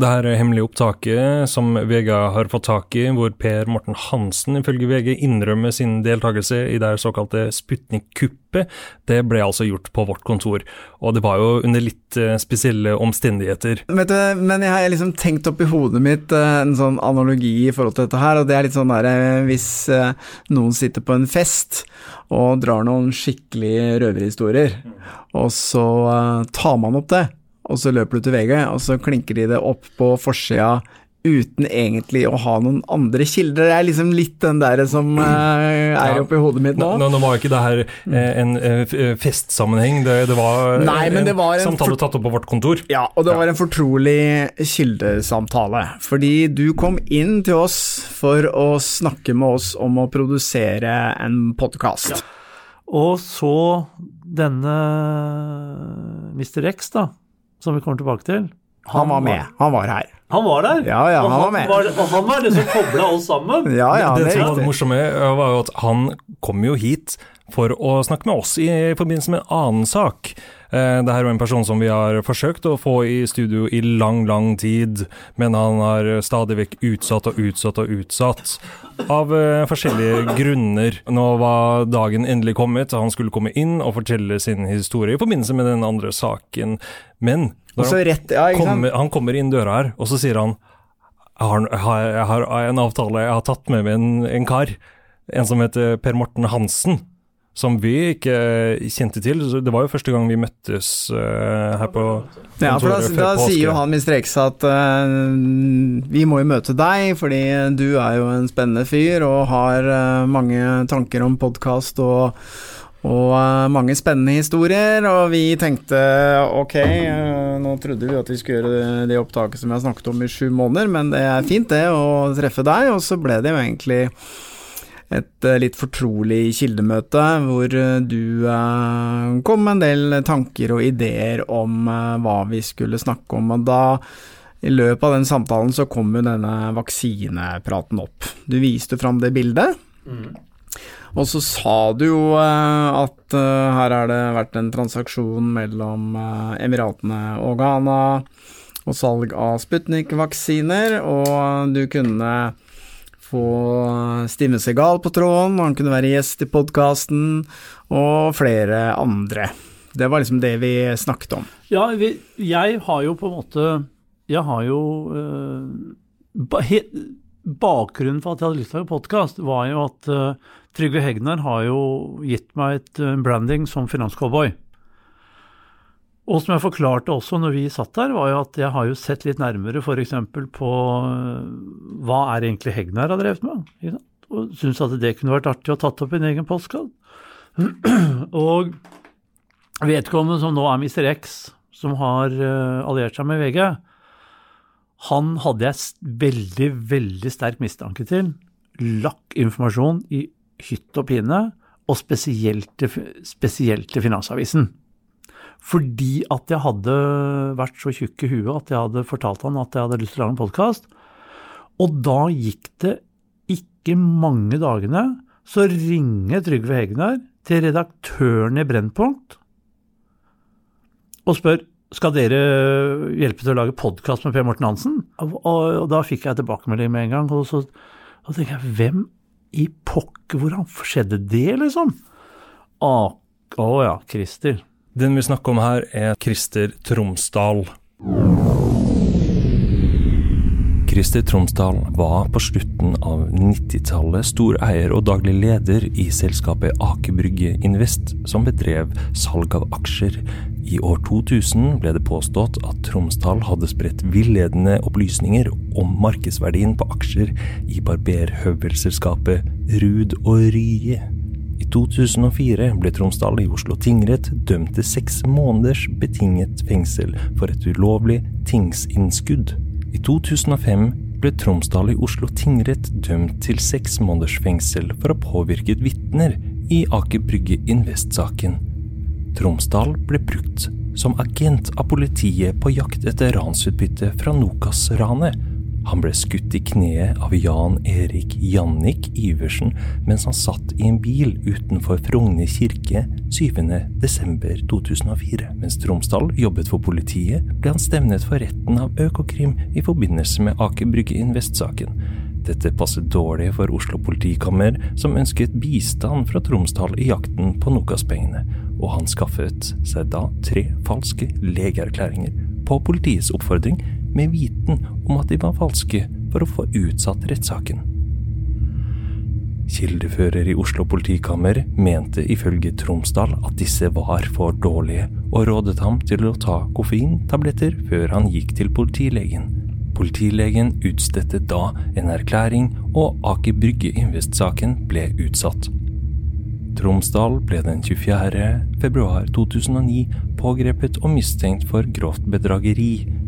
Det her hemmelige opptaket som VG har fått tak i, hvor Per Morten Hansen ifølge VG innrømmer sin deltakelse i det såkalte Sputnik-kuppet, det ble altså gjort på vårt kontor. Og det var jo under litt eh, spesielle omstendigheter. Vet du, men jeg har liksom tenkt opp i hodet mitt eh, en sånn analogi i forhold til dette her, og det er litt sånn der eh, hvis noen sitter på en fest og drar noen skikkelige røverhistorier, og så tar man opp det, og så løper du til VG, og så klinker de det opp på forsida uten egentlig å ha noen andre kilder. Det er liksom litt den der som eh, er Ja. oppi hodet mitt nå. Nå, nå var jo ikke det her eh, en eh, eh, festsammenheng, det, det var eh, Nei, en, det var en samtale for- tatt opp på vårt kontor. Ja, og det var en fortrolig kildesamtale. Fordi du kom inn til oss for å snakke med oss om å produsere en podkast. Og så denne Mr. X, da, som vi kommer tilbake til. Han var med. Han var her. Han var der? Ja, ja, han, han var med. og han var det som kobla oss sammen? Ja, ja, det det som var det morsomme, var jo at han kom jo hit for å snakke med oss i forbindelse med en annen sak. Eh, Det her er jo en person som vi har forsøkt å få i studio i lang, lang tid, men han har stadig vekk utsatt og utsatt og utsatt. Av eh, forskjellige grunner. Nå var dagen endelig kommet, han skulle komme inn og fortelle sin historie i forbindelse med den andre saken. Men rett, ja, kommer, han kommer inn døra her, og så sier han jeg har, jeg har en avtale, jeg har tatt med meg en, en kar, en som heter Per Morten Hansen, som vi ikke kjente til. Så det var jo første gang vi møttes uh, her på Ja, for da, da sier jo han Mr. X at uh, vi må jo møte deg, fordi du er jo en spennende fyr og har uh, mange tanker om podkast og, og mange spennende historier. Og vi tenkte ok, nå trodde vi at vi skulle gjøre det opptaket som vi har snakket om i sju måneder, men det er fint det å treffe deg, og så ble det jo egentlig et eh, litt fortrolig kildemøte hvor eh, du eh, kom med en del tanker og ideer om hva vi skulle snakke om, og da i løpet av den samtalen så kom jo denne vaksinepraten opp. Du viste fram det bildet, og så sa du jo at her har det vært en transaksjon mellom Emiratene og Ghana og salg av Sputnik-vaksiner, og du kunne få Stine Segal på tråden, han kunne være gjest i podkasten, og flere andre. Det var liksom det vi snakket om. Ja, vi, jeg har jo på en måte Jeg har jo he, Bakgrunnen for at jeg hadde lyst til å lage podkast, var jo at eh, Trygve Hegnar har jo gitt meg et eh, branding som finanscowboy. Og som jeg forklarte også når vi satt der, var jo at jeg har jo sett litt nærmere f.eks. på øh, hva er egentlig Hegnar har drevet med, og syns at det kunne vært artig å tatt opp i en egen postkall. og vedkommende som nå er Mr. X, som har øh, alliert seg med VG, han hadde jeg veldig, veldig sterk mistanke til. Lakk informasjon i hytt og pine, og spesielt til, spesielt til Finansavisen. Fordi at jeg hadde vært så tjukk i huet at jeg hadde fortalt han at jeg hadde lyst til å lage en podkast. Og da gikk det ikke mange dagene, så ringer Trygve Hegnar til redaktøren i Brennpunkt og spør skal dere hjelpe til å lage podkast med Per Morten Hansen. Og, og da fikk jeg tilbakemelding med en gang. Og så, og tenker jeg, hvem i pokker, hvordan skjedde det, liksom? Å, å ja, Christer. Den vi snakker om her, er Christer Tromsdal. Christer Tromsdal var på slutten av 90-tallet storeier og daglig leder i selskapet Aker Brygge Invest, som bedrev salg av aksjer. I år 2000 ble det påstått at Tromsdal hadde spredt villedende opplysninger om markedsverdien på aksjer i barberhøvelselskapet Ruud og Rye. I 2004 ble Tromsdal i Oslo tingrett dømt til seks måneders betinget fengsel for et ulovlig tingsinnskudd. I 2005 ble Tromsdal i Oslo tingrett dømt til seks måneders fengsel for å ha påvirket vitner i Aker Brygge Invest-saken. Tromsdal ble brukt som agent av politiet på jakt etter ransutbytte fra Nokas-ranet. Han ble skutt i kneet av Jan Erik Jannik Iversen mens han satt i en bil utenfor Frogner kirke 7.12.2004. Mens Tromsdal jobbet for politiet, ble han stevnet for retten av Økokrim i forbindelse med Aker Brygge Invest-saken. Dette passet dårlig for Oslo politikammer, som ønsket bistand fra Tromsdal i jakten på Nokas-pengene, og han skaffet seg da tre falske legeerklæringer på politiets oppfordring, med viten om at de var falske for å få utsatt rettssaken. Kildefører i Oslo politikammer mente ifølge Tromsdal at disse var for dårlige, og rådet ham til å ta koffeintabletter før han gikk til politilegen. Politilegen utstedte da en erklæring, og Aker Brygge Invest-saken ble utsatt. Tromsdal ble den 24. februar 2009 pågrepet og mistenkt for grovt bedrageri.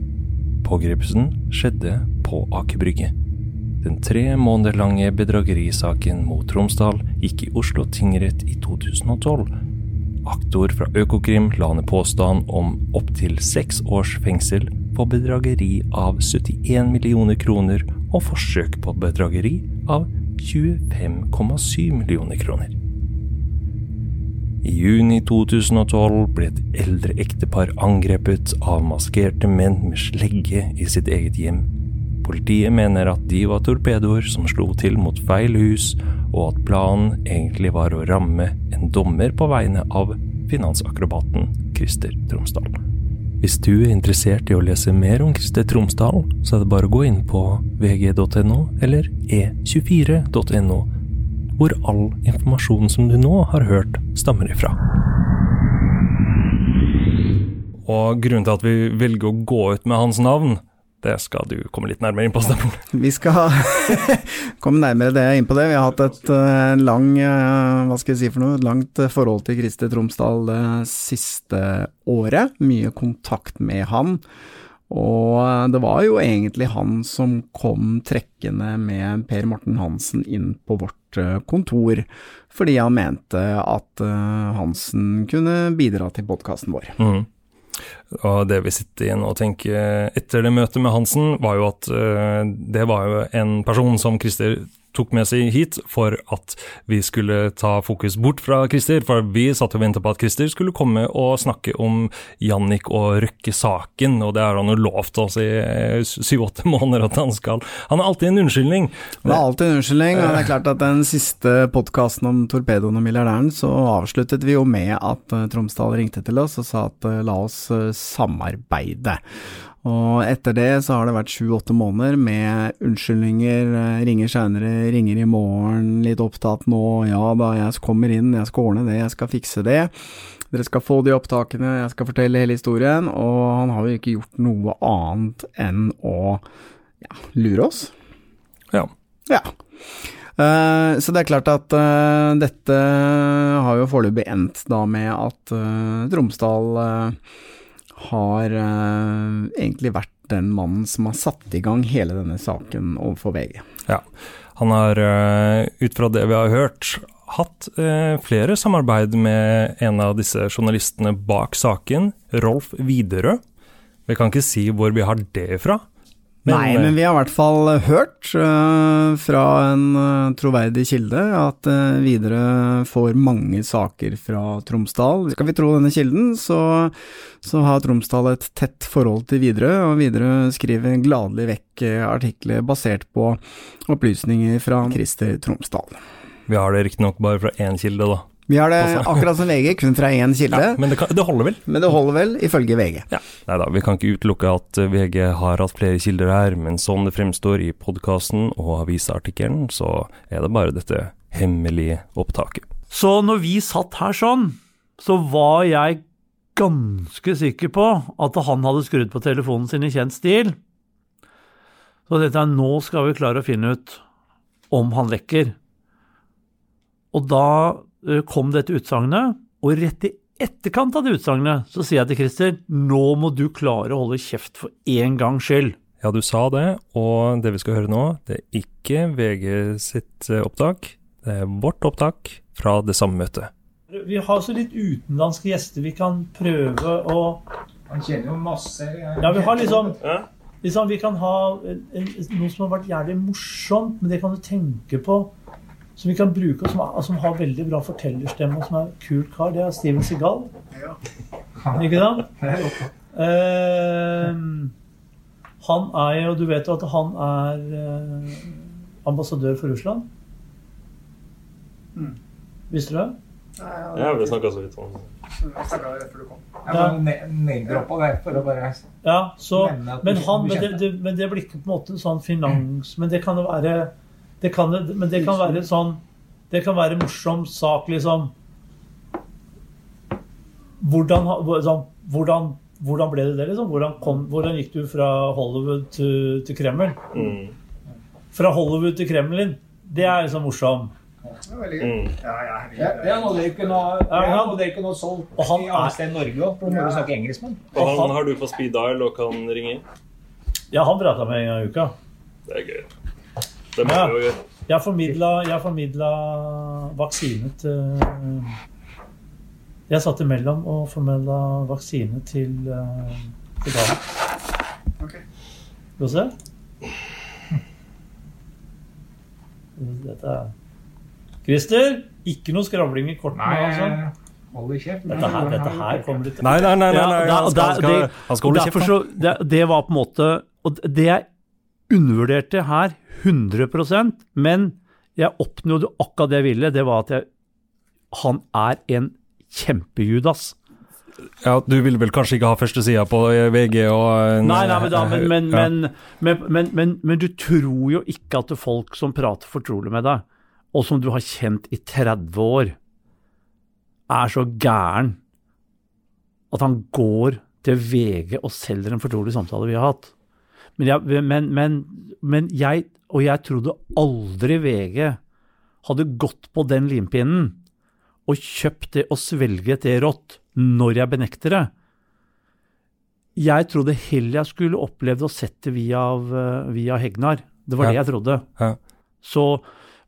Pågripelsen skjedde på Aker Brygge. Den tre måneder lange bedragerisaken mot Tromsdal gikk i Oslo tingrett i 2012. Aktor fra Økokrim la ned påstand om opptil seks års fengsel for bedrageri av 71 millioner kroner og forsøk på bedrageri av 25,7 millioner kroner. I juni 2012 ble et eldre ektepar angrepet av maskerte menn med slegge i sitt eget hjem. Politiet mener at de var torpedoer som slo til mot feil hus, og at planen egentlig var å ramme en dommer på vegne av finansakrobaten Christer Tromsdal. Hvis du er interessert i å lese mer om Christer Tromsdal, så er det bare å gå inn på vg.no eller e24.no, hvor all informasjonen som du nå har hørt, stammer ifra. Og grunnen til at vi velger å gå ut med hans navn, det skal du komme litt nærmere inn på, Steffen. Vi skal komme nærmere det inn på det. Vi har hatt et uh, lang, uh, hva skal jeg si for noe, langt forhold til Krister Tromsdal det siste året. Mye kontakt med han. Og det var jo egentlig han som kom trekkende med Per Morten Hansen inn på vårt kontor, fordi han mente at Hansen kunne bidra til podkasten vår. Mm. Og det vi sitter igjen og tenker etter det møtet med Hansen, var jo at uh, det var jo en person som Christer tok med seg hit for at vi skulle ta fokus bort fra Christer. For vi satt og ventet på at Christer skulle komme og snakke om Jannik og Røkke-saken, og det har han jo lovt oss i eh, syv-åtte måneder at han skal. Han har alltid en unnskyldning. Det er alltid en unnskyldning, og det er klart at den siste podkasten om torpedoen og milliardæren, så avsluttet vi jo med at uh, Tromsdal ringte til oss og sa at uh, la oss samarbeide. Og etter det så har det vært sju-åtte måneder med unnskyldninger, ringer seinere, ringer i morgen, litt opptatt nå, ja da, jeg kommer inn, jeg skal ordne det, jeg skal fikse det. Dere skal få de opptakene, jeg skal fortelle hele historien, og han har jo ikke gjort noe annet enn å ja, lure oss. Ja. Ja. Uh, så det er klart at uh, dette har jo foreløpig endt da med at uh, Tromsdal har egentlig vært den mannen som har satt i gang hele denne saken overfor VG. Ja, han har ut fra det vi har hørt, hatt flere samarbeid med en av disse journalistene bak saken, Rolf Widerøe. Vi kan ikke si hvor vi har det fra. Men, Nei, men vi har i hvert fall hørt uh, fra en uh, troverdig kilde at uh, Widerøe får mange saker fra Tromsdal. Skal vi tro denne kilden, så, så har Tromsdal et tett forhold til Widerøe, og Widerøe skriver gladelig vekk artikler basert på opplysninger fra Christer Tromsdal. Vi har det riktignok bare fra én kilde, da. Vi har det akkurat som VG, kun fra én kilde. Ja, men det, kan, det, holder vel? Men det holder vel, ifølge VG. Ja. Nei da, vi kan ikke utelukke at VG har hatt flere kilder her, men sånn det fremstår i podkasten og avisartikkelen, så er det bare dette hemmelige opptaket. Så når vi satt her sånn, så var jeg ganske sikker på at han hadde skrudd på telefonen sin i kjent stil. Så dette er nå skal vi klare å finne ut om han lekker. Og da Eh, kom dette utsagnet, og rett i etterkant av det utsagnet så sier jeg til Christer nå må du klare å holde kjeft for én gangs skyld. Ja, du sa det, og det vi skal høre nå, det er ikke VG sitt eh, opptak. Det er vårt opptak fra det samme møtet. Vi har så litt utenlandske gjester vi kan prøve å Han kjenner jo masse Ja, vi har liksom, liksom Vi kan ha noe som har vært jævlig morsomt, men det kan du tenke på. Som vi kan bruke, og som, er, som har veldig bra fortellerstemme, og som er kul kar. Det er Steven Seagal. Ikke sant? Eh, han er jo Du vet jo at han er eh, ambassadør for Russland? Visste du det? Ja, vi snakka så vidt om det Ja, så, men, han, men, det, det, men det blir ikke på en måte sånn finans Men det kan jo være det kan, Men det kan være sånn Det kan være en morsom sak, liksom. Hvordan, sånn, hvordan, hvordan ble det det, liksom? Hvordan, kom, hvordan gikk du fra Hollywood til, til Kreml? Fra Hollywood til Kremlin. Det er liksom morsom. Det hadde dere ikke noe Det er ikke noe solgt Og han i er- annet sted enn Norge òg, for da må du snakke engelsk med. Og han har du på speed dial og kan ringe? Ja, han prata med en gang i uka. Det er gøy. Det må Ja. jo gjøre. Jeg formidla, jeg formidla vaksine til Jeg satt imellom og formidla vaksine til, eh, til Ghana. Skal vi se? Dette er Christer, ikke noe skravling i kortene. altså. hold i kjeft. Dette her, dette her kommer litt Nei, nei, nei, nei, nei. Han skal, han skal, han skal holde kjeft. så, det, det var på en måte Og det jeg undervurderte her 100% men jeg oppnådde akkurat det jeg ville. Det var at jeg, han er en kjempejudas. Ja, Du vil vel kanskje ikke ha førstesida på eh, VG og Nei, nei, men, da, men, men, Ja. men, men, men, men, men du tror jo ikke at folk som prater fortrolig med deg, og som du har kjent i 30 år, er så gæren at han går til VG og selger en fortrolig samtale vi har hatt. Men jeg, men, men, men jeg, og jeg trodde aldri VG hadde gått på den limpinnen og kjøpt det og svelget det rått når jeg benekter det. Jeg trodde heller jeg skulle opplevd og sett det via, eh, via Hegnar. Det var Ja. det jeg trodde. Ja. Så,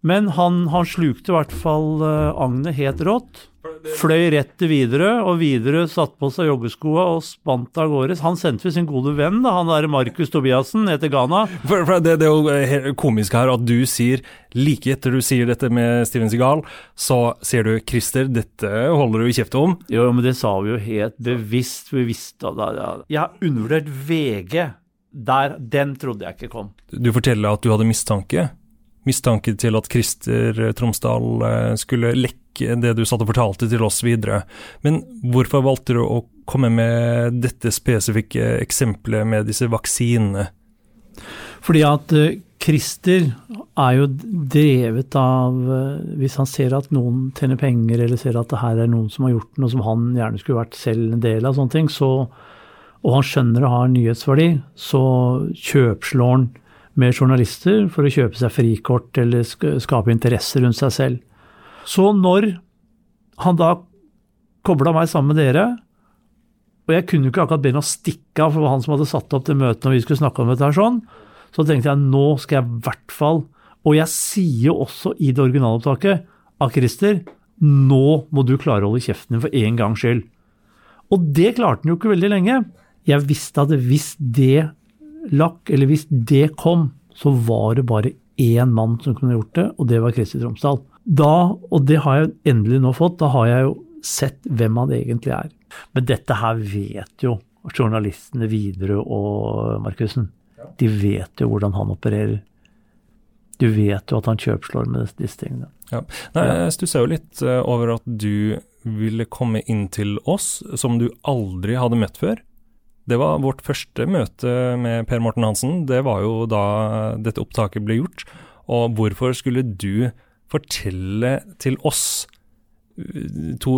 men han, han slukte i hvert fall uh, agnet helt rått. Fløy rett til Widerøe, og Widerøe satte på seg joggeskoa og spant av gårde. Han sendte ved sin gode venn, da, han der Markus Tobiassen, ned til Ghana. For, for det, det er jo helt komisk her at du sier, like etter du sier dette med Steven Segal, så sier du 'Christer, dette holder du kjeft om'. Jo, men det sa vi jo helt bevisst. Vi visste da. Jeg har undervurdert VG. Der, den trodde jeg ikke kom. Du forteller at du hadde mistanke. Mistanke til at Christer Tromsdal eh, skulle lekke det du satt og fortalte til oss videre. Men hvorfor valgte du å komme med dette spesifikke eksempelet med disse vaksinene? Fordi at Krister Christer er jo drevet av eh, Hvis han ser at noen tjener penger, eller ser at det her er noen som har gjort noe som han gjerne skulle vært selv en del av, sånne ting, så, og han skjønner det har nyhetsverdi, så kjøpslår han med journalister for å kjøpe seg frikort eller skape interesse rundt seg selv. Så når han da kobla meg sammen med dere, og jeg kunne jo ikke akkurat be ham å stikke av, for det var han som hadde satt opp det møtet når vi skulle snakke om dette her sånn, så tenkte jeg nå skal jeg i hvert fall Og jeg sier jo også i det originalopptaket av Christer nå må du klare å holde kjeften din for en gangs skyld. Og det klarte han jo ikke veldig lenge. Jeg visste at hvis det lakk, eller hvis det kom, så var det bare én mann som kunne gjort det, og det var Kristi Tromsdal. Da, og det har jeg endelig nå fått, da har jeg jo sett hvem han egentlig er. Men dette her vet jo journalistene Widerøe og Markussen. De vet jo hvordan han opererer. Du vet jo at han kjøpslår med disse tingene. Ja. Nei, jeg stusser jo litt eh, over at du ville komme inn til oss, som du aldri hadde møtt før. Det var vårt første møte med Per Morten Hansen. Det var jo da dette opptaket ble gjort. Og hvorfor skulle du fortelle til oss, eh, to,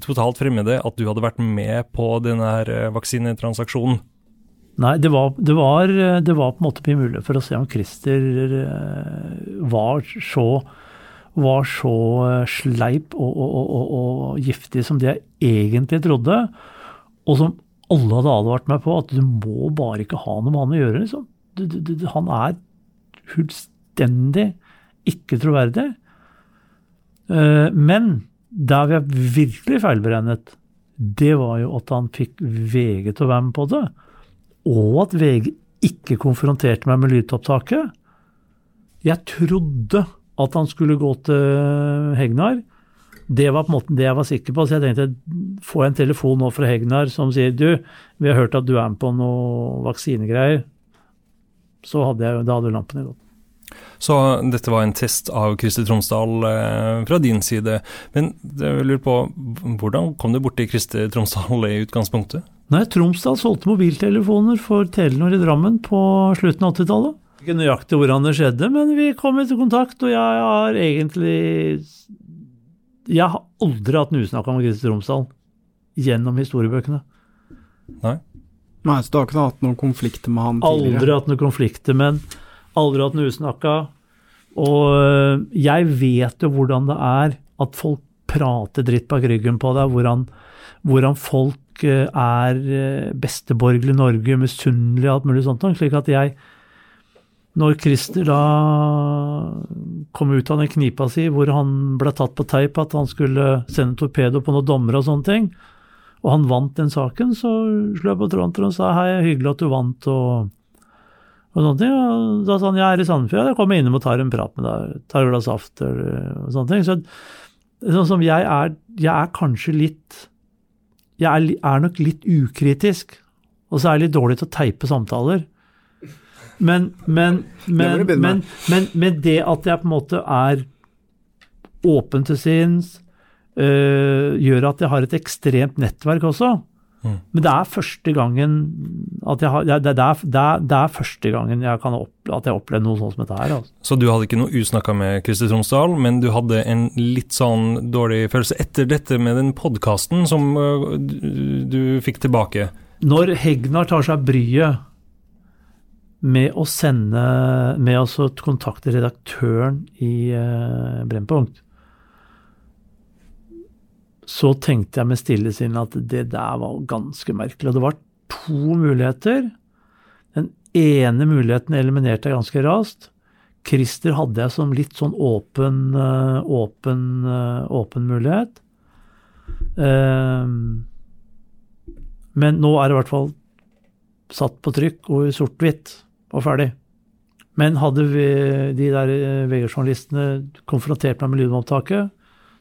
totalt fremmede, at du hadde vært med på denne eh, vaksinetransaksjonen? Nei, det var, det, var, det var på en måte mulig for å se om Christer eh, var så, var så sleip og, og, og, og giftig som det jeg egentlig trodde, og som alle hadde advart meg på, at du må bare ikke ha noe med han å gjøre, liksom. du, du, du, Han er fullstendig ikke troverdig. Eh, men der vi er virkelig feilberegnet, det var jo at han fikk VG til å være med på det. Og at VG ikke konfronterte meg med lydopptaket. Jeg trodde at han skulle gå til Hegnar. Det var på en måte det jeg var sikker på. Så jeg tenkte får jeg en telefon nå fra Hegnar som sier du, vi har hørt at du er med på noe vaksinegreier, så hadde jeg, da hadde lampene gått. Så dette var en test av Kristi Tromsdal eh, fra din side. Men jeg lurer på, hvordan kom du borti Kristi Tromsdal i utgangspunktet? Nei, Tromsdal solgte mobiltelefoner for Telenor i Drammen på slutten av 80-tallet. Ikke nøyaktig hvordan det skjedde, men vi kom i kontakt, og jeg har egentlig Jeg har aldri hatt en snakk om Christer Tromsdal gjennom historiebøkene. Nei. Nei, Så du har ikke hatt noen konflikter med han tidligere? Aldri hatt noen konflikter med han. Aldri hatt en usnakka. Og øh, jeg vet jo hvordan det er at folk prater dritt bak ryggen på deg, hvordan, hvordan folk øh, er øh, besteborgerlig Norge, misunnelige og alt mulig sånt. Slik at jeg, når Christer da kom ut av den knipa si hvor han ble tatt på teip at han skulle sende torpedo på noen dommere og sånne ting, og han vant den saken, så slo jeg på tråden og sa hei, hyggelig at du vant. og og sånne ting. Og da sa han jeg er i Sandefjord, jeg kommer innom og tar en prat med deg, tar et glass saft og sånne ting. Så sånn som jeg er, jeg er kanskje litt Jeg er, er, nok litt ukritisk, og så er jeg litt dårlig til å teipe samtaler. Men, men, men, men, men, med det at jeg på en måte er åpen til sinns, øh, gjør at jeg har et ekstremt nettverk også. Mm. Men det er første gangen at jeg har, det, er, det, er, det er første gangen jeg kan opp, at jeg opplever noe sånt som dette her. Altså. Så du hadde ikke noe usnakka med Kristi Tromsdal, men du hadde en litt sånn dårlig følelse etter dette med den podkasten som uh, du, du fikk tilbake? Når Hegnar tar seg bryet med å sende Med å kontakte redaktøren i eh, Brennpunkt, så tenkte jeg med stille sinn at det der var ganske merkelig. Og det var to muligheter. Den ene muligheten eliminerte jeg ganske raskt. Christer hadde jeg som litt sånn åpen, eh, åpen, eh, åpen mulighet. Ehm, men nå er det i hvert fall satt på trykk og i sort-hvitt og ferdig. Men hadde vi, de der eh, VG-journalistene konfrontert meg med lydopptaket,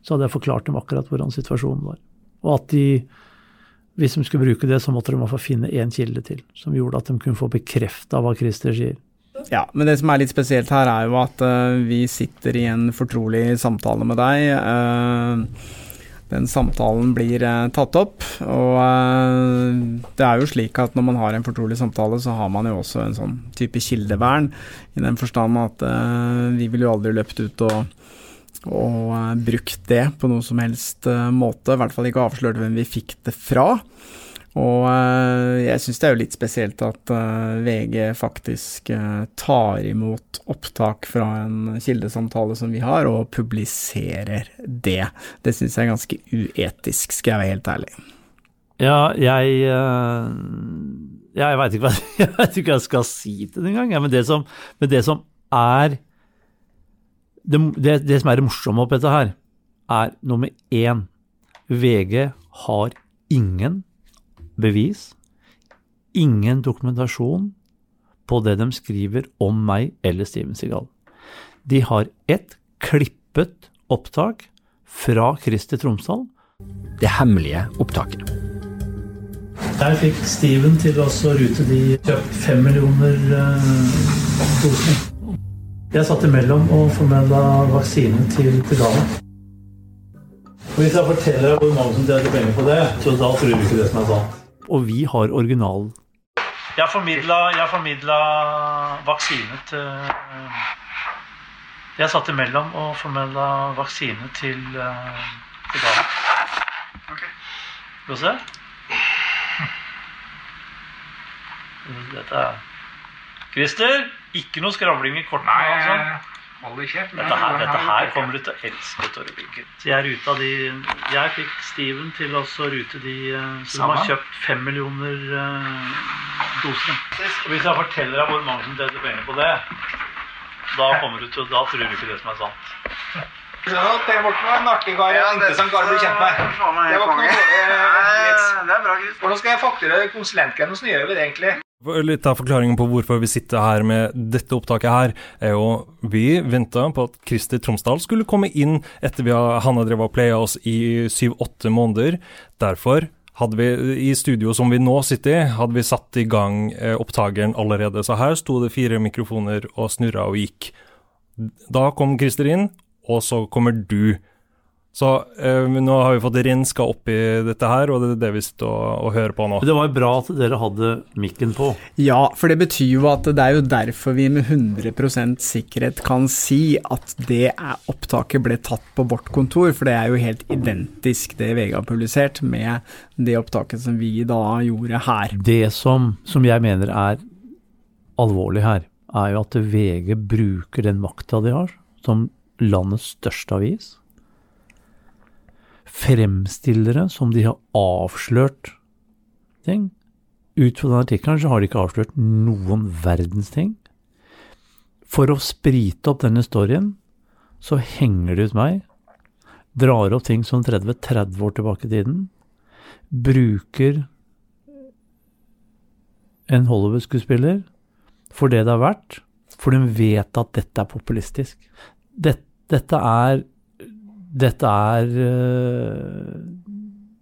så hadde jeg forklart dem akkurat hvordan situasjonen var. Og at de, hvis de skulle bruke det, så måtte de i hvert fall finne én kilde til, som gjorde at de kunne få bekrefta hva Christer sier. Ja, men det som er litt spesielt her, er jo at uh, vi sitter i en fortrolig samtale med deg. Uh, den samtalen blir uh, tatt opp, og det er jo slik at når man har en fortrolig samtale, så har man jo også en sånn type kildevern, i den forstand at vi ville jo aldri løpt ut og og brukt det på noen som helst måte. I hvert fall ikke avslørt hvem vi fikk det fra. Og uh, jeg syns det er jo litt spesielt at VG faktisk tar imot opptak fra en kildesamtale som vi har, og publiserer det. Det syns jeg er ganske uetisk, skal jeg være helt ærlig. Ja, jeg Jeg veit ikke, hva jeg skal si til det engang. Men, det som, men det som er det, det, det, som er det morsomme oppi dette her, er nummer én VG har ingen bevis, ingen dokumentasjon på det de skriver om meg eller Steven Seagal. De har ett klippet opptak fra Christer Tromsdal. Det hemmelige opptaket. Der fikk Steven til å rute de kjøpt fem millioner uh, doser. Jeg satt imellom og formidla vaksine til, Ghana. Hvis jeg forteller hvor mange som tjener penger på det, så da tror du ikke det som er sant. Og vi har originalen. Jeg formidla vaksine til Jeg satt imellom og formidla vaksine til, til Ghana. Okay. Skal vi se? Dette er Christer? Ikke noe skravling i kortene? Nei, altså. Kjeft. Dette her, dette her kommer du til å elske, Torgeir. Jeg ruta de Jeg fikk Steven til å rute de som har kjøpt fem millioner eh, doser. Og hvis jeg forteller deg hvor mange som tjener penger på det, da kommer du til Da tror du ikke det som er sant. Per Morten var en artig kar. Ja, interessant kar å bli kjent med. Det var ikke noe dårlig. eh, Det er bra, Chris. Hvordan skal jeg fakturere konsulentgreiene? Hvordan gjør vi det egentlig? Litt av forklaringen på hvorfor vi sitter her med dette opptaket her, er jo vi venta på at Christer Tromsdal skulle komme inn etter vi har, han har drevet og playa oss i syv-åtte måneder. Derfor hadde vi i studio som vi nå sitter i, hadde vi satt i gang eh, opptakeren allerede. Så her sto det fire mikrofoner og snurra og gikk. Da kom Christer inn, og så kommer du. Så eh, nå har vi fått renska opp i dette her, og det er det vi sitter og, og hører på nå. Det var jo bra at dere hadde mikken på. Ja, for det betyr jo at det er jo derfor vi med 100% sikkerhet kan si at det er, opptaket ble tatt på vårt kontor, for det er jo helt identisk det VG har publisert med det opptaket som vi da gjorde her. Det som, som jeg mener er alvorlig her, er jo at VG bruker den makta de har, som landets største avis. Fremstiller det som de har avslørt ting. Ut fra den artikkelen så har de ikke avslørt noen verdens ting. For å sprite opp denne storyen, så henger de ut meg. Drar opp ting som 30-30 år tilbake i tiden. Bruker en Hollywood-skuespiller for det det har vært, for de vet at dette er populistisk. Dette, dette er Dette er øh,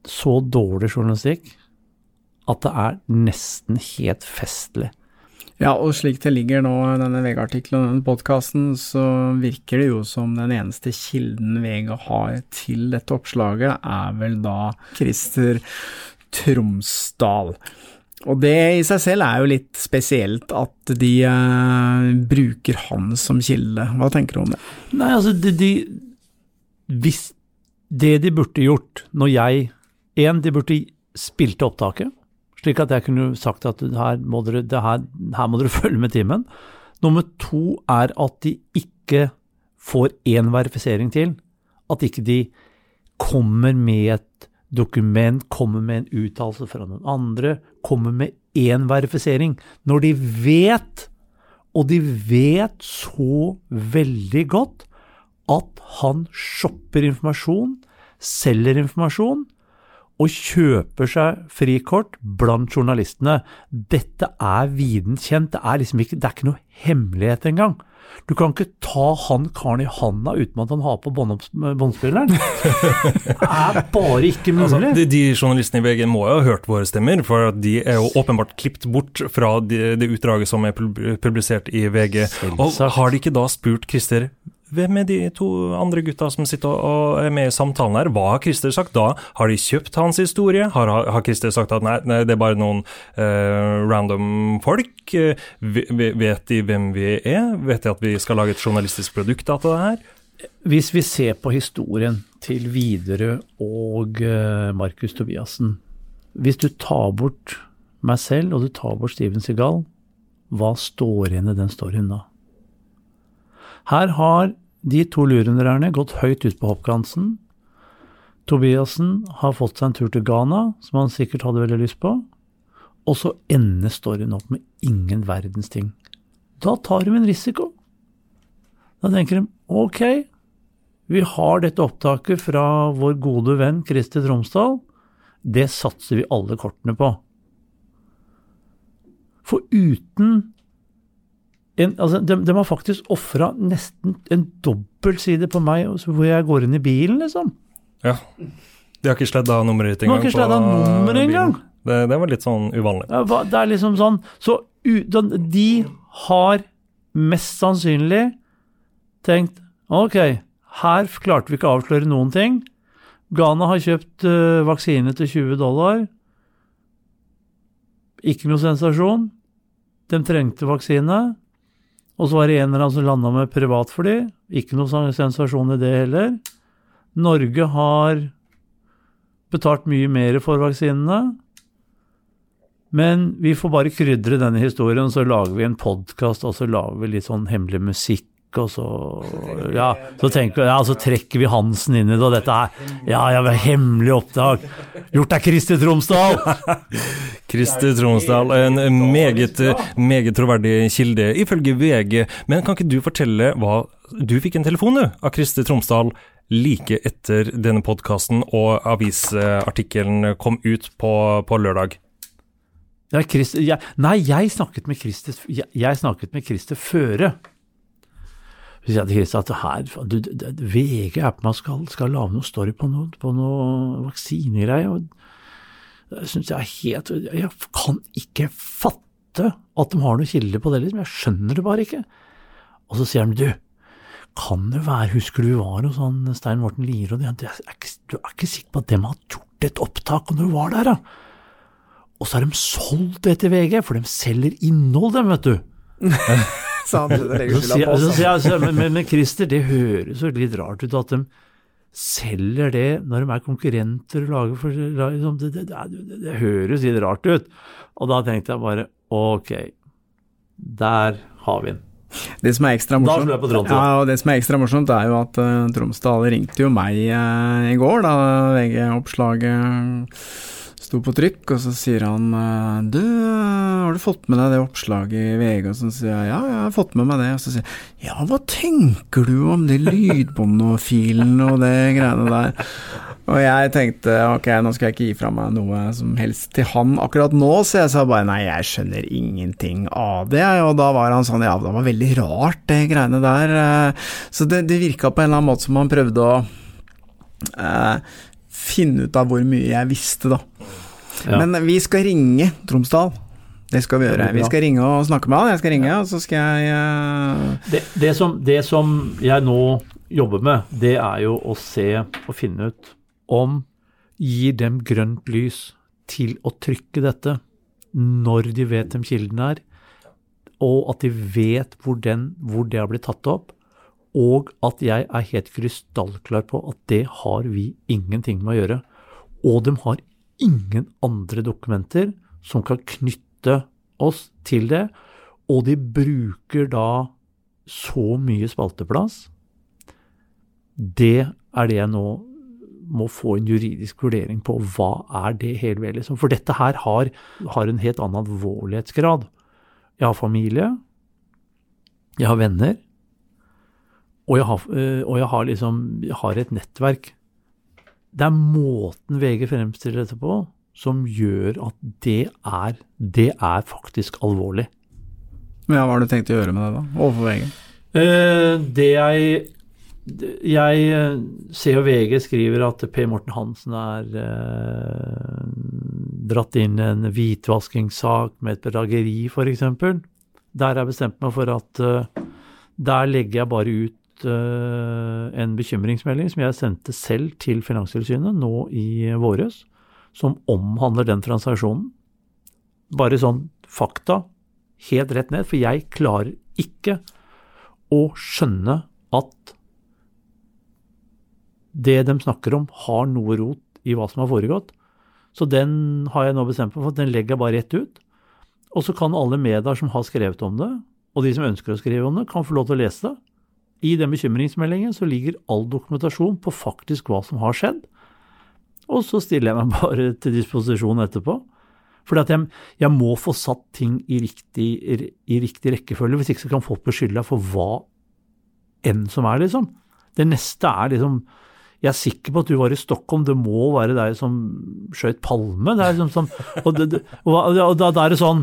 så dårlig journalistikk at det er nesten helt festlig. Ja, og slik det ligger nå, denne VG-artikkelen og denne podkasten, så virker det jo som den eneste kilden VG har til dette oppslaget, er vel da Christer Tromsdal. Og det i seg selv er jo litt spesielt at de eh, bruker han som kilde. Hva tenker du om det? Nei, altså, de, de Hvis det de burde gjort når jeg En, de burde spilt opptaket, slik at jeg kunne sagt at her må dere, her, her må dere følge med timen. Nummer to er at de ikke får én verifisering til. At ikke de kommer med et dokument, kommer med en uttalelse fra noen andre, kommer med én verifisering. Når de vet, og de vet så veldig godt, at han shopper informasjon, selger informasjon, og kjøper seg frikort blant journalistene. Dette er viden kjent, det er liksom ikke, det er ikke noe hemmelighet engang. Du kan ikke ta han karen i handa uten at han har på bånd- båndspilleren. Det er bare ikke mulig. Altså, de, de journalistene i VG må jo ha hørt våre stemmer, for de er jo åpenbart klippet bort fra de, det utdraget som er publisert i VG. Og har de ikke da spurt Christer hvem er de to andre gutta som sitter og er med i samtalen her? Hva har Christer sagt da? Har de kjøpt hans historie? Har, har Christer sagt at nei, nei det er bare noen eh, random folk? Eh, ve- ve- vet de hvem vi er? Vet de at vi skal lage et journalistisk produkt av det her? Hvis vi ser på historien til Widerøe og eh, Markus Tobiassen Hvis du tar bort meg selv og du tar bort Steven Seagal, hva står igjen i den storyen da? Her har de to lurendrerne gått høyt ut på hoppkanten. Tobiassen har fått seg en tur til Ghana, som han sikkert hadde veldig lyst på. Og så ender storyen opp med ingen verdens ting. Da tar de en risiko. Da tenker de ok, vi har dette opptaket fra vår gode venn Christer Tromsdal. Det satser vi alle kortene på. For uten en, altså, de, de har faktisk ofra nesten en dobbeltside på meg, hvor jeg går inn i bilen, liksom. Ja. De har ikke sledda nummeret ditt De har ikke sledda på, nummeret engang. Det, det var litt sånn uvanlig. Ja, Det er liksom sånn Så de har mest sannsynlig tenkt ok, her klarte vi ikke å avsløre noen ting. Ghana har kjøpt uh, vaksine til 20 dollar. Ikke noe sensasjon. De trengte vaksine. Og så var det en eller annen som landa med privatfly. Ikke noe sensasjon i det heller. Norge har betalt mye mer for vaksinene. Men vi får bare krydre denne historien, så lager vi en podkast, og så lager vi litt sånn hemmelig musikk og så Ja, så tenker ja, så trekker vi Hansen inn i det, og dette er Ja, ja, hemmelig oppdrag. Gjort av Kristi Tromsdal! Kristi Tromsdal, en meget, meget troverdig kilde, ifølge VG. Men kan ikke du fortelle hva Du fikk en telefon, du, av Kristi Tromsdal like etter denne podkasten og avisartikkelen kom ut på, på lørdag. Ja, Christ, jeg, nei, jeg snakket med Christer Føre. Så sier jeg til Kristian at her, du, det, VG er på meg skal, skal lage noe story på noe, på noe vaksinegreier. og det synes jeg er helt Jeg kan ikke fatte at de har noe kilde på det, liksom. Jeg skjønner det bare ikke. Og så sier han du, kan det være, husker du vi var hos han Stein Morten Lier og de, du, er ikke, ikke sikker på at de har gjort et opptak når du var der, da? Og så har de solgt det til VG, for de selger innhold, dem, vet du. Sa han det legger Så skylda på oss. sier jeg, så, men, Christer, det høres jo litt rart ut at de selger det når de er konkurrenter og lager for liksom, det, det, det, det, høres litt rart ut. Og da tenkte jeg bare ok, der har vi den. Det som er ekstra morsomt. Ja, det som er ekstra morsomt, er jo at uh, Tromsdal ringte jo meg uh, i går, da VG-oppslaget sto på trykk, og så sier han eh, Du, har du fått med deg det oppslaget i VG? Og så sier jeg ja, jeg har fått med meg det. Og så sier jeg ja, hva tenker du om det lydbåndfilen og det greiene der? Og jeg tenkte ok, nå skal jeg ikke gi fra meg noe som helst til han akkurat nå, så jeg sa bare nei, jeg skjønner ingenting av det. Og da var han sånn ja, det var veldig rart det greiene der. eh. Så det, det virka på en eller annen måte som han prøvde å eh, finne ut av hvor mye jeg visste, da. Ja. Men vi skal ringe Tromsdal. Det skal vi gjøre. Vi skal ringe og snakke med han. Jeg skal ringe, og så skal jeg uh... Det, det, som, det som jeg nå jobber med, det er jo å se og finne ut om gir dem grønt lys til å trykke dette når de vet hvem kilden er, og at de vet hvor, den, hvor det har blitt tatt opp, og at jeg er helt krystallklar på at det har vi ingenting med å gjøre. Og de har ingen andre dokumenter som kan knytte oss til det, og de bruker da så mye spalteplass. Det er det jeg nå må få en juridisk vurdering på. Hva er det hele ved, liksom? For dette her har, har en helt annen alvorlighetsgrad. Jeg har familie, jeg har venner, og jeg har, øh, og jeg har liksom jeg har et nettverk. Det er måten VG fremstiller dette på som gjør at det er, det er faktisk alvorlig. Ja, hva har du tenkt å gjøre med det, da? Overfor VG? Eh, det jeg Jeg eh, ser jo VG skriver at Per Morten Hansen er eh, dratt inn i en hvitvaskingssak med et bedrageri, f.eks. Der har jeg bestemt meg for at eh, der legger jeg bare ut eh, en bekymringsmelding som jeg sendte selv til Finanstilsynet nå i våres, som omhandler den transaksjonen. Bare sånn fakta, helt rett ned, for jeg klarer ikke å skjønne at det de snakker om, har noe rot i hva som har foregått. Så den har jeg nå bestemt meg for, den legger jeg bare rett ut. Og så kan alle medier som har skrevet om det, og de som ønsker å skrive om det, kan få lov til å lese det. I den bekymringsmeldingen så ligger all dokumentasjon på faktisk hva som har skjedd. Og så stiller jeg meg bare til disposisjon etterpå. At jeg, jeg må få satt ting i riktig, i riktig rekkefølge, hvis ikke så kan folk beskylde deg for hva enn som er, liksom. Det neste er liksom Jeg er sikker på at du var i Stockholm, det må være deg som skjøt palme. Det er liksom sånn, og, det, og, og da, da er det sånn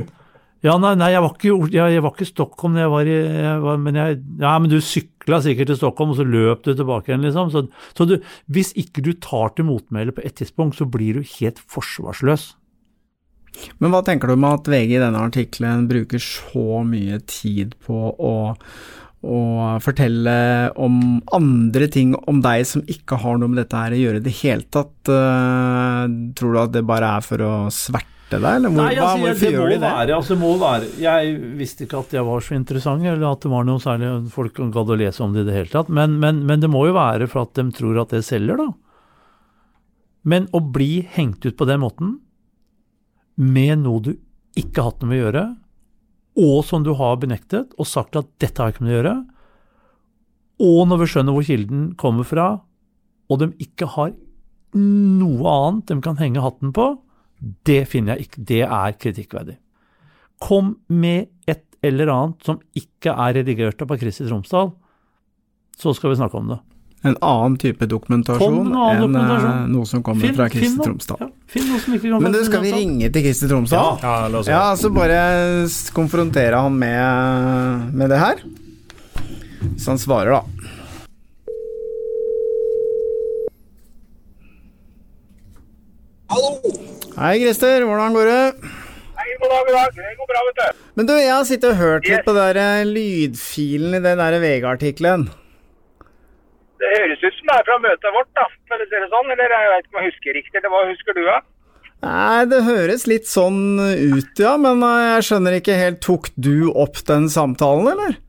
Ja, nei, nei jeg, var ikke, jeg, jeg var ikke i Stockholm, jeg var i, jeg var, men Ja, men du sykla sikkert til Stockholm, og så løp du tilbake igjen, liksom. Så, så du, hvis ikke du tar til motmæle på et tidspunkt, så blir du helt forsvarsløs. Men hva tenker du om at VG i denne artikkelen bruker så mye tid på å, å fortelle om andre ting om deg som ikke har noe med dette her å gjøre i det hele tatt? Uh, tror du at det bare er for å sverte deg, eller hvor, Nei, altså, hva, hvorfor det gjør de det? være, altså, må være Jeg visste ikke at jeg var så interessant, eller at det var noe særlig folk gadd å lese om det i det hele tatt. Men, men, men det må jo være for at de tror at det selger, da. Men å bli hengt ut på den måten, med noe du ikke har hatt noe med å gjøre, og som du har benektet og sagt at dette har jeg ikke med å gjøre, og når vi skjønner hvor kilden kommer fra, og de ikke har noe annet de kan henge hatten på, det finner jeg ikke Det er kritikkverdig. Kom med et eller annet som ikke er redigert av Kristi Tromsdal, så skal vi snakke om det. En annen type dokumentasjon annen enn eh, dokumentasjon. noe som kommer Finn- fra Kristi Tromsdal. Ja, finn noe som ikke kan Men du, skal vi ringe til Kristi Tromsdal? Ja, la oss Ja, så bare konfrontere han med, med det her. Hvis han svarer, da. Hallo! Hei, Christer. Hvordan går det? Hei, god dag, god dag. Det går bra, vet du. Men du, jeg har sittet og hørt litt på den der lydfilen i den der VG-artikkelen. Det høres ut som det er fra møtet vårt, da. For å si det sånn. Eller jeg vet ikke om jeg husker riktig. Eller hva husker du, da? Nei, det høres litt sånn ut, ja. Men eh, jeg skjønner ikke helt Tok du opp den samtalen, eller?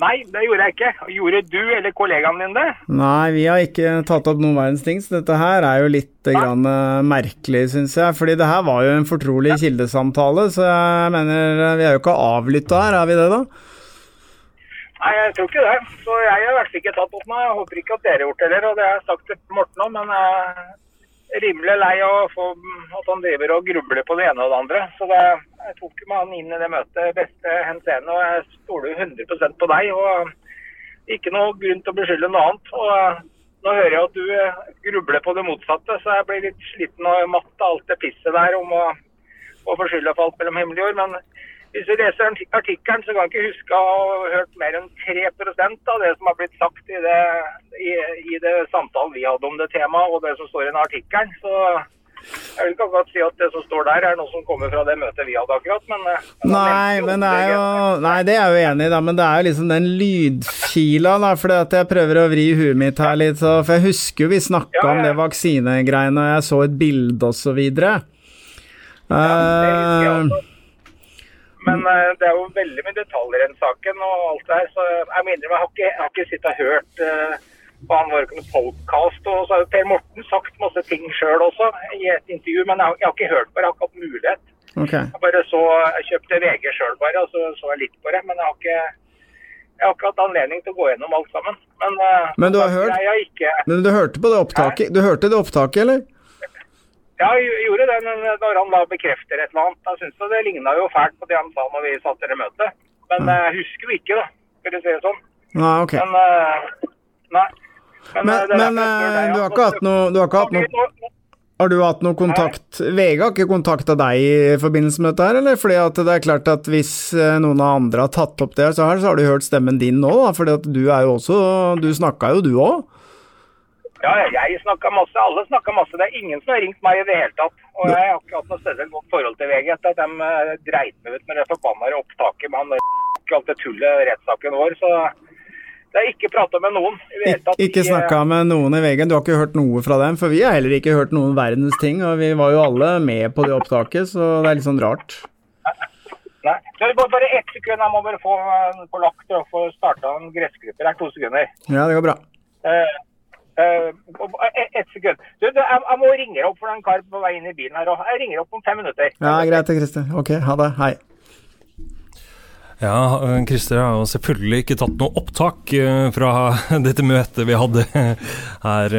Nei, det gjorde jeg ikke. Gjorde du eller kollegaen din det? Nei, vi har ikke tatt opp noen verdens ting, så dette her er jo litt grann, eh, merkelig, syns jeg. Fordi det her var jo en fortrolig kildesamtale, så jeg mener eh, vi er jo ikke avlytta her, er vi det da? Nei, jeg tror ikke det. Så jeg har i hvert fall ikke tatt opp noe. Jeg håper ikke at dere har gjort det heller. Og det har jeg sagt til Morten òg, men rimelig lei av få at han driver og grubler på det ene og det andre. Så det, jeg tok med han inn i det møtet beste henseende, og jeg stoler 100% på deg. og Ikke noe grunn til å beskylde noe annet. og Nå hører jeg at du eh, grubler på det motsatte, så jeg blir litt sliten og matt av alt det pisset der om å, å beskylde for alt mellom himmel og jord. Men hvis du leser artikkelen, så kan jeg ikke huske å ha hørt mer enn 3% av det som har blitt sagt i det, i, i det samtalen vi hadde om det temaet, og det som står i den artikkelen. Så jeg vil ikke akkurat si at det som står der, er noe som kommer fra det møtet vi hadde akkurat, men eh, men Nei, men det er jo Nei, det er jo enig i, da, men det er jo liksom den lydfila, da, fordi at jeg prøver å vri huet mitt her litt, så For jeg husker jo vi snakka Ja, om det vaksinegreiene, og jeg så et bilde og så videre. det er, også. Men uh, det er jo veldig mye detaljer i den saken og alt det her, så jeg mener jeg har ikke, jeg har ikke sittet og hørt uh, på han var ikke noe podcast, og så har jo Per Morten sagt masse ting sjøl også i et intervju, men jeg har, jeg har ikke hørt på det, jeg har ikke hatt mulighet. Okay. Jeg bare så, jeg kjøpte VG sjøl bare, og så så jeg litt på det. Men jeg har ikke, jeg har ikke hatt anledning til å gå gjennom alt sammen. Men, eh, Men du har hørt? Jeg har ikke, Men du hørte på det opptaket? Du hørte det opptaket, eller? Ja, jeg gjorde det men når han da bekrefter et eller annet. Da syns jeg det ligna jo fælt på det han sa når vi satt i det møtet. Men jeg jeg husker jo ikke, da, skal vi si det sånn. Nei, ok. Men eh, Nei. Men, men, er men eh, deg, du har ikke hatt noe, du har ikke hatt noe Har du hatt noe kontakt VG har ikke kontakta deg i forbindelse med dette her, eller? Fordi at det er klart at hvis eh, noen av andre har tatt opp det, så har, så har du hørt stemmen din nå, da. Fordi at du er jo også Du snakka jo, du òg. Ja, jeg snakka masse. Alle snakka masse. Det er ingen som har ringt meg i det hele tatt. Og jeg har ikke hatt noe spesielt godt forhold til VG etter at de eh, dreit meg ut med det forbanna opptaket med han alt det tullet rettssaken vår. Så det er ikke prata med noen i det hele tatt. Ikke snakka med noen i VG. Du har ikke hørt noe fra dem? For vi har heller ikke hørt noen verdens ting, og vi var jo alle med på det opptaket, så det er litt sånn rart. eh, Nei. Så det går bare ett sekund. Jeg må bare få eh, på lagt og få starta en gressklipper her. To sekunder. Ja, det går bra. Eh, eh, ett et sekund. Du, du, jeg, jeg må ringe opp for en kar på vei inn i bilen her. Og jeg ringer opp om fem minutter. Ja, greit det, Christer. Ok, ha det. Hei. Ja, eh, Christer har jo selvfølgelig ikke tatt noe opptak eh, fra dette møtet vi hadde her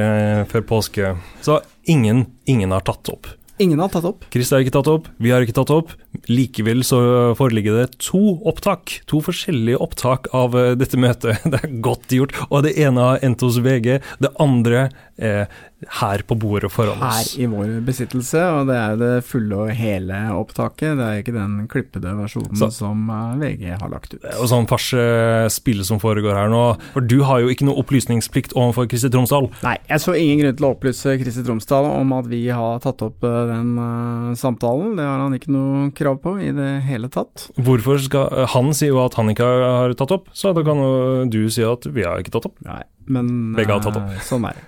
før påske. Så ingen, ingen har tatt opp. Ingen har tatt opp. Christer har ikke tatt opp, vi har ikke tatt opp. Likevel så foreligger det to opptak, to forskjellige opptak av eh, dette møtet. Det er godt gjort. Og det ene har endt hos VG, det andre er her på bordet foran Her i vår besittelse, og det er det fulle og hele opptaket. Det er ikke den klippede versjonen Så- som eh, VG har lagt ut. Er sånn farsespill som foregår her nå. For du har jo ikke noe opplysningsplikt overfor Kristi Tromsdal. Nei, jeg så ingen grunn til å opplyse Kristi Tromsdal om at vi har tatt opp eh, den eh, samtalen. Det har han ikke noe krav på i det hele tatt. Hvorfor skal Han sier jo at han ikke har tatt opp, så da kan jo du si at vi har ikke tatt opp. Nei, men Begge har tatt opp. eh, sånn er det.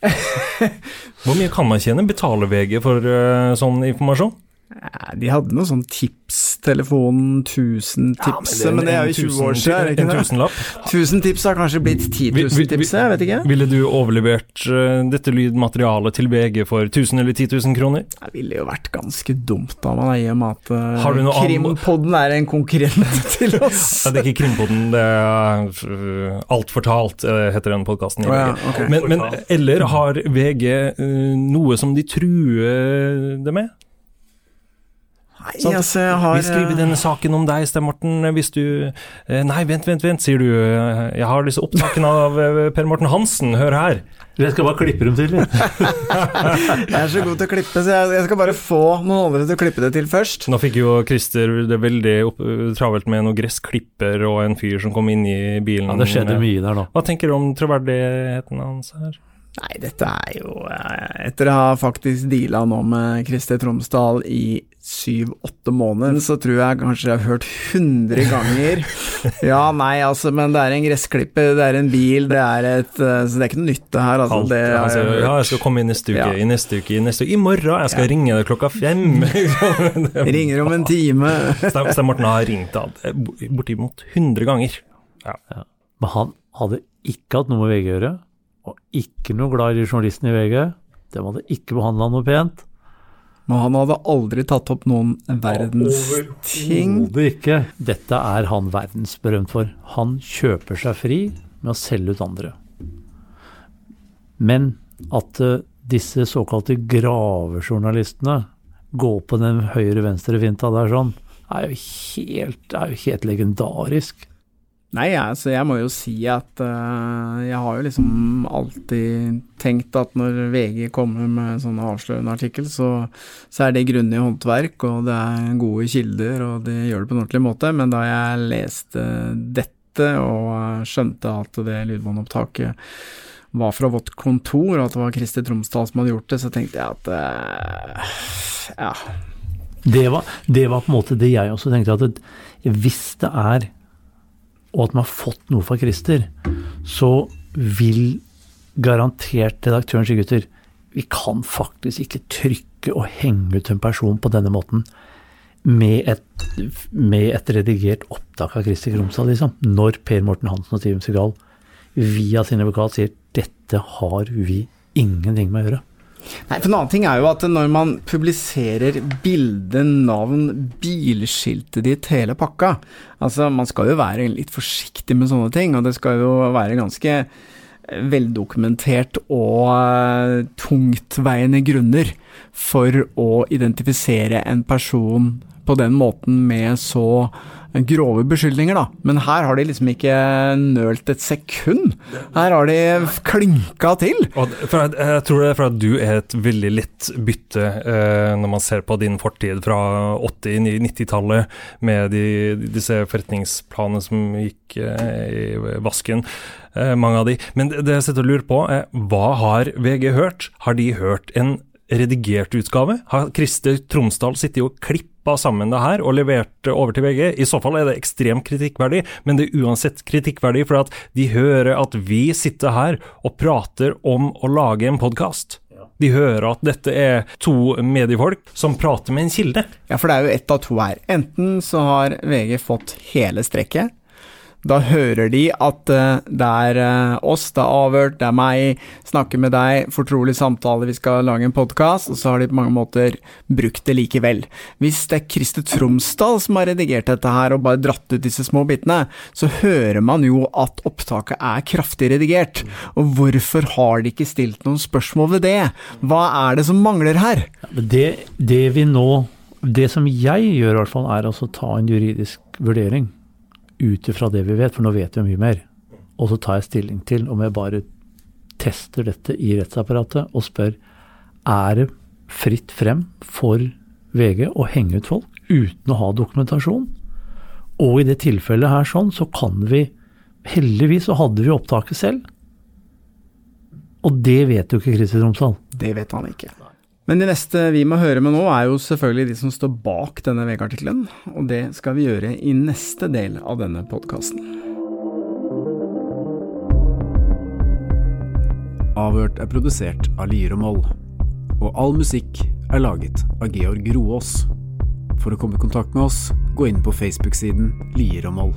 Hvor mye kan man tjene? Betaler VG for uh, sånn informasjon? Ja, de hadde noe sånn tipstelefon, 1000 tips, men, det er jo 20 år siden. er det En tusenlapp. 1000 tips har kanskje blitt 10 Vi- vi- 000 tips, jeg vet ikke. Ville du overlevert eh, dette lydmaterialet til VG for 1000 eller 10 000 kroner? Det ville jo vært ganske dumt av meg, i og med at eh, Har du noe annen- Krimpodden er en konkurrent til oss. Nei, det er ikke Krimpodden, det er uh, Alt fortalt, eh, heter den podkasten. Oh, ja, okay. men, men eller har VG eh, noe som de truer det med? Nei, altså, jeg har Vi skriver denne saken om deg, Sten Morten, hvis du eh, Nei, vent, vent, vent, sier du. eh, Jeg har disse opptakene av eh, Per Morten Hansen, hør her. Jeg skal bare klippe dem til. jeg. Er så god til å klippe, så jeg, skal bare få noen andre til å klippe det til først. Nå fikk jo Christer det veldig opp, travelt med noen gressklipper og en fyr som kom inn i bilen. Ja, det skjedde mye der, da. Hva tenker du om troverdigheten hans her? Nei, dette er jo eh, Etter å ha faktisk deala nå med Christer Tromsdal i syv-åtte måneder, så tror jeg kanskje jeg har hørt 100 ganger Ja, nei, altså, men det er en gressklipper, det er en bil, det er et eh, Så det er ikke noe nytt, det her. Altså, Alt, det har altså, jeg hørt. ja, jeg skal komme i neste uke, Ja. i neste uke, i neste uke. I morgen! Jeg skal Ja. ringe deg klokka fem! Ringer om en time. Stein Morten har ringt bortimot 100 ganger. Men han hadde ikke hatt noe med VG å gjøre, og ikke noe glad i journalisten i VG. De hadde ikke behandla noe pent. Men han hadde aldri tatt opp noen verdens ting. Overhodet ikke. Dette er han verdensberømt for. Han kjøper seg fri med å selge ut andre. Men at eh, disse såkalte gravejournalistene går på den høyre-venstre-finta der sånn, er jo helt, er jo helt legendarisk. Nei, altså, jeg må jo si at uh, jeg har jo liksom alltid tenkt at når VG kommer med sånne avslørende artikkel, så, så er det grundig håndverk, og det er gode kilder, og de gjør det på en ordentlig måte. Men da jeg leste dette og skjønte at det lydbåndopptaket var fra vårt kontor, og at det var Christer Tromsdal som hadde gjort det, så tenkte jeg at uh, ja. Det var, det var på en måte det jeg også tenkte, at hvis det er og at man har fått noe fra Christer, så vil garantert redaktøren si gutter, vi kan faktisk ikke trykke og henge ut en person på denne måten med et, med et redigert opptak av Christer Kromstad, liksom. Når Per Morten Hansen og Steven Segal via sin advokat sier dette har vi ingenting med å gjøre. Nei, for En annen ting er jo at når man publiserer bilde, navn, bilskiltet ditt, hele pakka Altså, man skal jo være litt forsiktig med sånne ting, og det skal jo være ganske eh, veldokumentert og eh, tungtveiende grunner for å identifisere en person på den måten med så grove beskyldninger, da. Men her har de liksom ikke nølt et sekund. Her har de klinka til. Jeg, jeg tror det er for at du er et veldig lett bytte eh, når man ser på din fortid fra 80-90-tallet med de, disse forretningsplanene som gikk eh, i vasken, eh, mange av de. Men det, jeg sitter og lurer på, er hva har VG hørt? Har de hørt en redigert utgave? Har Christer Tromsdal sittet og klippa sammen det her og levert over til VG? I så fall er det ekstremt kritikkverdig, men det er uansett kritikkverdig for at de hører at vi sitter her og prater om å lage en podkast. De hører at dette er to mediefolk som prater med en kilde. Ja, for det er jo ett av to her. Enten så har VG fått hele strekket. Da hører de at eh, det er eh, oss, det er avhørt, det er meg, snakker med deg, fortrolig samtale, vi skal lage en podkast, og så har de på mange måter brukt det likevel. Hvis det er Christer Tromsdal som har redigert dette her og bare dratt ut disse små bitene, så hører man jo at opptaket er kraftig redigert. Og hvorfor har de ikke stilt noen spørsmål ved det? Hva er det som mangler her? Det, det vi nå Det som jeg gjør, i hvert fall, er altså å ta en juridisk vurdering ut ifra det vi vet, for nå vet vi mye mer. Og så tar jeg stilling til om jeg bare tester dette i rettsapparatet og spør er det fritt frem for VG å henge ut folk uten å ha dokumentasjon. Og i det tilfellet her sånn, så kan vi Heldigvis så hadde vi opptaket selv. Og det vet jo ikke Kristin Romsdal. Det vet han ikke. Men det neste vi må høre med nå, er jo selvfølgelig de som står bak denne VG-artikkelen. Og det skal vi gjøre i neste del av denne podkasten. Avhørt er produsert av Lier og Moll, og all musikk er laget av Georg Roaas. For å komme i kontakt med oss, gå inn på Facebook-siden Lier og Moll.